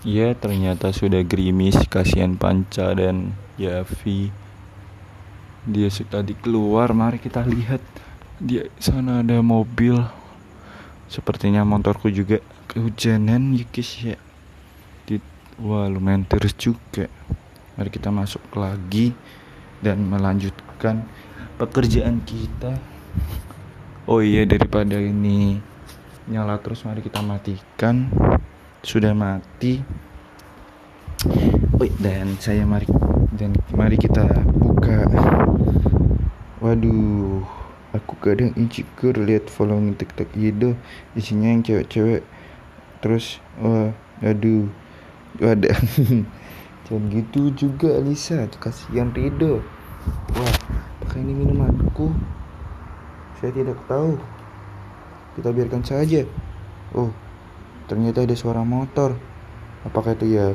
Ya ternyata sudah gerimis Kasihan Panca dan Yavi. Dia tadi keluar Mari kita lihat. Di sana ada mobil. Sepertinya motorku juga kehujanan ya guys ya. Di, Wah lumayan terus juga. Mari kita masuk lagi Dan melanjutkan pekerjaan kita. Oh iya daripada ini nyala terus mari kita matikan sudah mati. Oh, dan saya mari dan mari kita buka. Waduh aku kadang insecure lihat following tiktok. Itu isinya yang cewek-cewek. Terus wah aduh ada. Jangan gitu juga Alisa. Kasihan Rido. Wah pakai ini minumanku. Saya tidak tahu. Kita biarkan saja. Oh Ternyata ada suara motor. Apakah itu Yavi?